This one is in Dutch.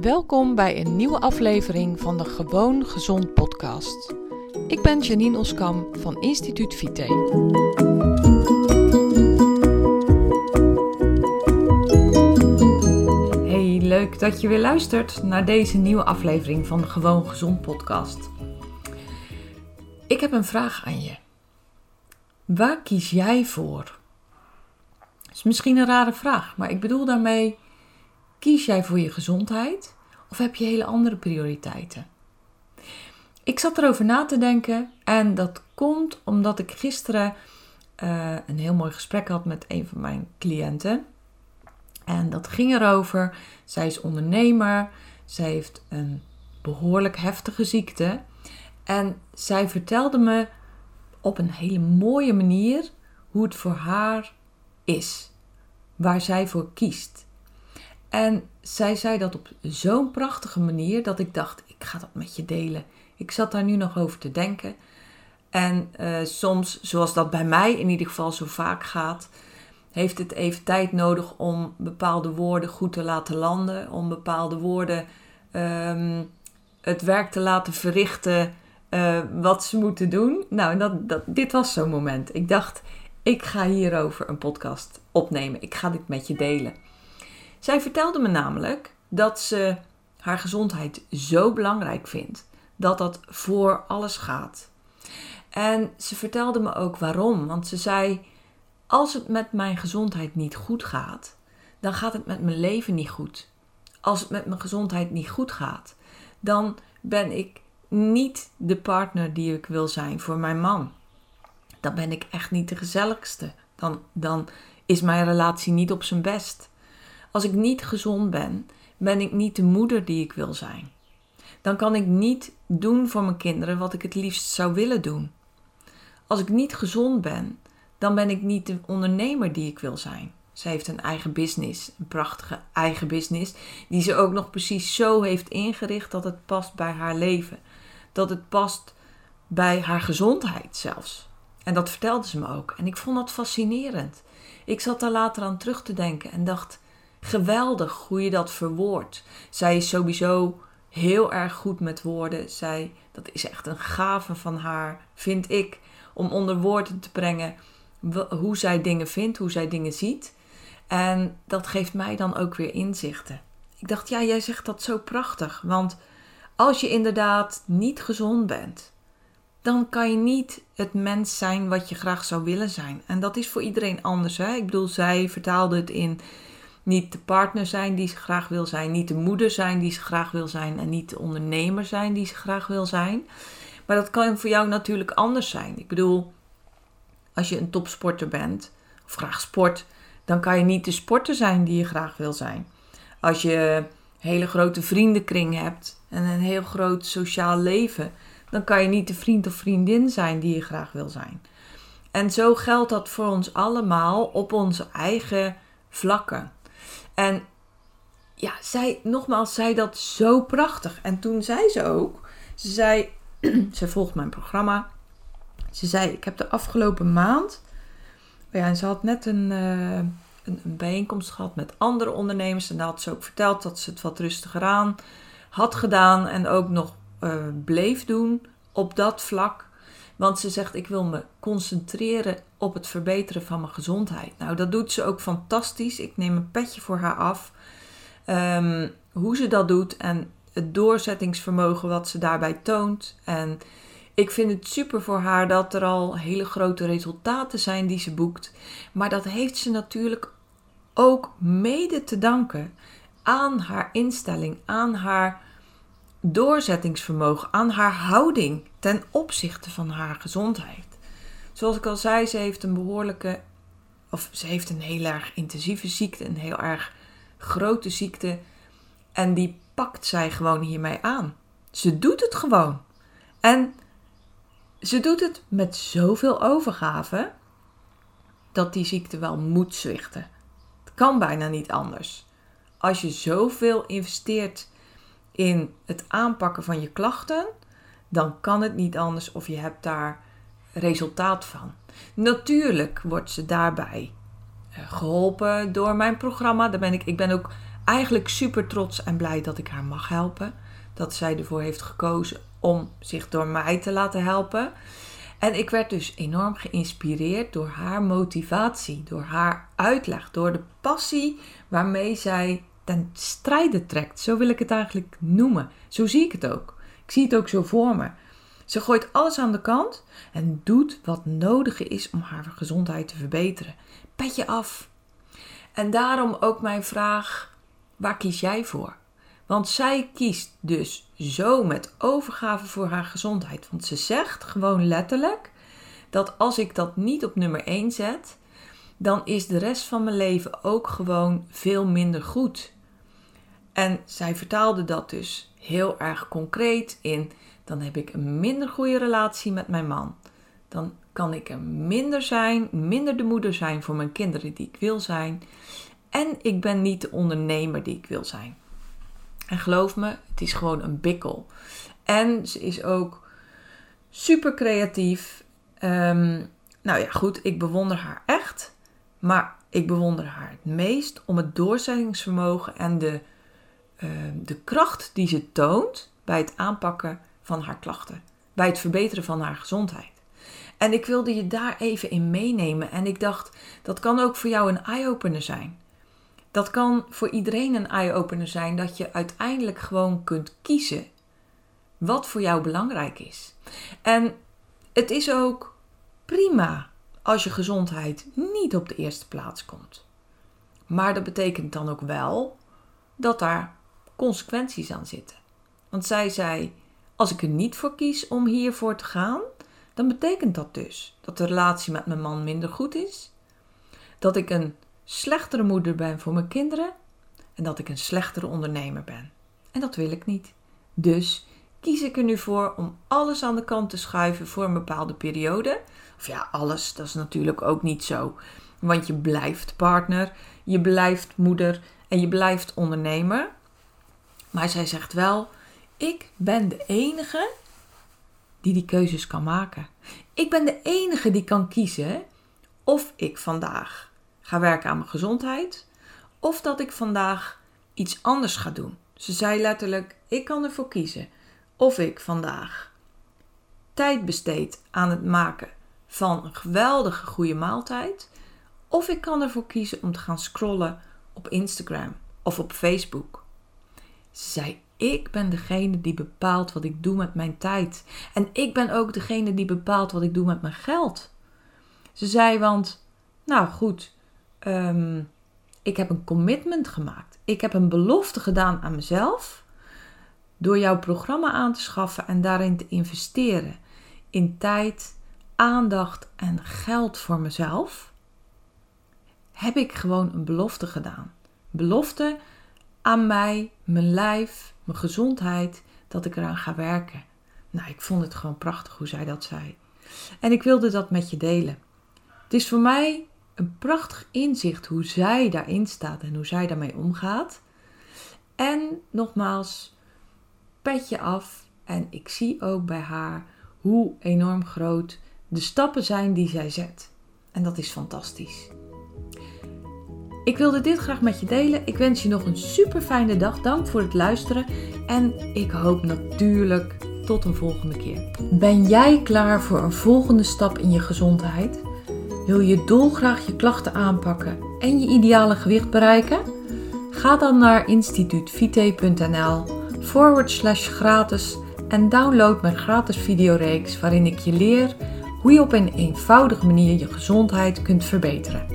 Welkom bij een nieuwe aflevering van de Gewoon Gezond podcast. Ik ben Janine Oskam van Instituut Vite. Hey, leuk dat je weer luistert naar deze nieuwe aflevering van de Gewoon Gezond podcast. Ik heb een vraag aan je. Waar kies jij voor? Dat is misschien een rare vraag, maar ik bedoel daarmee: kies jij voor je gezondheid of heb je hele andere prioriteiten? Ik zat erover na te denken en dat komt omdat ik gisteren uh, een heel mooi gesprek had met een van mijn cliënten. En dat ging erover. Zij is ondernemer. Zij heeft een behoorlijk heftige ziekte. En zij vertelde me op een hele mooie manier hoe het voor haar is. Waar zij voor kiest. En zij zei dat op zo'n prachtige manier dat ik dacht: ik ga dat met je delen. Ik zat daar nu nog over te denken. En uh, soms, zoals dat bij mij in ieder geval zo vaak gaat, heeft het even tijd nodig om bepaalde woorden goed te laten landen, om bepaalde woorden um, het werk te laten verrichten uh, wat ze moeten doen. Nou, dat, dat, dit was zo'n moment. Ik dacht, ik ga hierover een podcast opnemen. Ik ga dit met je delen. Zij vertelde me namelijk dat ze haar gezondheid zo belangrijk vindt dat dat voor alles gaat. En ze vertelde me ook waarom. Want ze zei: Als het met mijn gezondheid niet goed gaat, dan gaat het met mijn leven niet goed. Als het met mijn gezondheid niet goed gaat, dan ben ik niet de partner die ik wil zijn voor mijn man. Dan ben ik echt niet de gezelligste. Dan, dan is mijn relatie niet op zijn best. Als ik niet gezond ben, ben ik niet de moeder die ik wil zijn. Dan kan ik niet doen voor mijn kinderen wat ik het liefst zou willen doen. Als ik niet gezond ben, dan ben ik niet de ondernemer die ik wil zijn. Ze heeft een eigen business, een prachtige eigen business, die ze ook nog precies zo heeft ingericht dat het past bij haar leven. Dat het past bij haar gezondheid zelfs. En dat vertelde ze me ook. En ik vond dat fascinerend. Ik zat daar later aan terug te denken en dacht: geweldig hoe je dat verwoordt. Zij is sowieso heel erg goed met woorden. Zij, dat is echt een gave van haar, vind ik, om onder woorden te brengen hoe zij dingen vindt, hoe zij dingen ziet. En dat geeft mij dan ook weer inzichten. Ik dacht, ja, jij zegt dat zo prachtig. Want als je inderdaad niet gezond bent, dan kan je niet het mens zijn wat je graag zou willen zijn. En dat is voor iedereen anders. Hè? Ik bedoel, zij vertaalde het in niet de partner zijn die ze graag wil zijn, niet de moeder zijn die ze graag wil zijn en niet de ondernemer zijn die ze graag wil zijn. Maar dat kan voor jou natuurlijk anders zijn. Ik bedoel, als je een topsporter bent of graag sport, dan kan je niet de sporter zijn die je graag wil zijn. Als je een hele grote vriendenkring hebt en een heel groot sociaal leven, dan kan je niet de vriend of vriendin zijn die je graag wil zijn. En zo geldt dat voor ons allemaal op onze eigen vlakken. En ja, zij, nogmaals, zei dat zo prachtig. En toen zei ze ook, ze zei, ze volgt mijn programma. Ze zei, ik heb de afgelopen maand, oh ja, en ze had net een, uh, een, een, bijeenkomst gehad met andere ondernemers. En daar had ze ook verteld dat ze het wat rustiger aan had gedaan en ook nog uh, bleef doen op dat vlak. Want ze zegt: Ik wil me concentreren op het verbeteren van mijn gezondheid. Nou, dat doet ze ook fantastisch. Ik neem een petje voor haar af. Um, hoe ze dat doet en het doorzettingsvermogen wat ze daarbij toont. En ik vind het super voor haar dat er al hele grote resultaten zijn die ze boekt. Maar dat heeft ze natuurlijk ook mede te danken aan haar instelling, aan haar doorzettingsvermogen, aan haar houding ten opzichte van haar gezondheid. Zoals ik al zei, ze heeft een behoorlijke, of ze heeft een heel erg intensieve ziekte, een heel erg grote ziekte. En die pakt zij gewoon hiermee aan. Ze doet het gewoon. En ze doet het met zoveel overgave dat die ziekte wel moet zwichten. Het kan bijna niet anders. Als je zoveel investeert in het aanpakken van je klachten, dan kan het niet anders of je hebt daar resultaat van. Natuurlijk wordt ze daarbij eh, geholpen door mijn programma. Daar ben ik, ik ben ook eigenlijk super trots en blij dat ik haar mag helpen. Dat zij ervoor heeft gekozen om zich door mij te laten helpen. En ik werd dus enorm geïnspireerd door haar motivatie, door haar uitleg, door de passie waarmee zij ten strijde trekt. Zo wil ik het eigenlijk noemen. Zo zie ik het ook. Ik zie het ook zo voor me. Ze gooit alles aan de kant en doet wat nodig is om haar gezondheid te verbeteren. Petje af. En daarom ook mijn vraag: waar kies jij voor? Want zij kiest dus zo met overgave voor haar gezondheid. Want ze zegt gewoon letterlijk dat als ik dat niet op nummer 1 zet, dan is de rest van mijn leven ook gewoon veel minder goed. En zij vertaalde dat dus heel erg concreet in: dan heb ik een minder goede relatie met mijn man. Dan kan ik er minder zijn, minder de moeder zijn voor mijn kinderen die ik wil zijn. En ik ben niet de ondernemer die ik wil zijn. En geloof me, het is gewoon een bikkel. En ze is ook super creatief. Ehm, nou ja, goed, ik bewonder haar echt. Maar ik bewonder haar het meest om het doorzettingsvermogen en de, de kracht die ze toont bij het aanpakken van haar klachten. Bij het verbeteren van haar gezondheid. En ik wilde je daar even in meenemen. En ik dacht, dat kan ook voor jou een eye-opener zijn. Dat kan voor iedereen een eye-opener zijn dat je uiteindelijk gewoon kunt kiezen wat voor jou belangrijk is. En het is ook prima als je gezondheid niet op de eerste plaats komt. Maar dat betekent dan ook wel dat daar consequenties aan zitten. Want zij zei: Als ik er niet voor kies om hiervoor te gaan, dan betekent dat dus dat de relatie met mijn man minder goed is, dat ik een slechtere moeder ben voor mijn kinderen en dat ik een slechtere ondernemer ben. En dat wil ik niet. Dus kies ik er nu voor om alles aan de kant te schuiven voor een bepaalde periode. Of ja, alles, dat is natuurlijk ook niet zo. Want je blijft partner, je blijft moeder en je blijft ondernemer. Maar zij zegt wel: ik ben de enige die die keuzes kan maken. Ik ben de enige die kan kiezen of ik vandaag ga werken aan mijn gezondheid of dat ik vandaag iets anders ga doen. Ze zei letterlijk: ik kan ervoor kiezen of ik vandaag tijd besteed aan het maken van een geweldige goede maaltijd of ik kan ervoor kiezen om te gaan scrollen op Instagram of op Facebook. Ze zei: ik ben degene die bepaalt wat ik doe met mijn tijd. En ik ben ook degene die bepaalt wat ik doe met mijn geld. Ze zei, want, nou goed, ehm, ik heb een commitment gemaakt. Ik heb een belofte gedaan aan mezelf. Door jouw programma aan te schaffen en daarin te investeren. In tijd, aandacht en geld voor mezelf. Heb ik gewoon een belofte gedaan. Belofte aan mij, mijn lijf, mijn gezondheid, dat ik eraan ga werken. Nou, ik vond het gewoon prachtig hoe zij dat zei. En ik wilde dat met je delen. Het is voor mij een prachtig inzicht hoe zij daarin staat en hoe zij daarmee omgaat. En nogmaals, petje af. En ik zie ook bij haar hoe enorm groot de stappen zijn die zij zet. En dat is fantastisch. Ik wilde dit graag met je delen. Ik wens je nog een super fijne dag. Dank voor het luisteren. En ik hoop natuurlijk tot een volgende keer. Ben jij klaar voor een volgende stap in je gezondheid? Wil je dolgraag je klachten aanpakken en je ideale gewicht bereiken? Ga dan naar instituutvite.nl forward slash gratis en download mijn gratis videoreeks waarin ik je leer hoe je op een eenvoudige manier je gezondheid kunt verbeteren.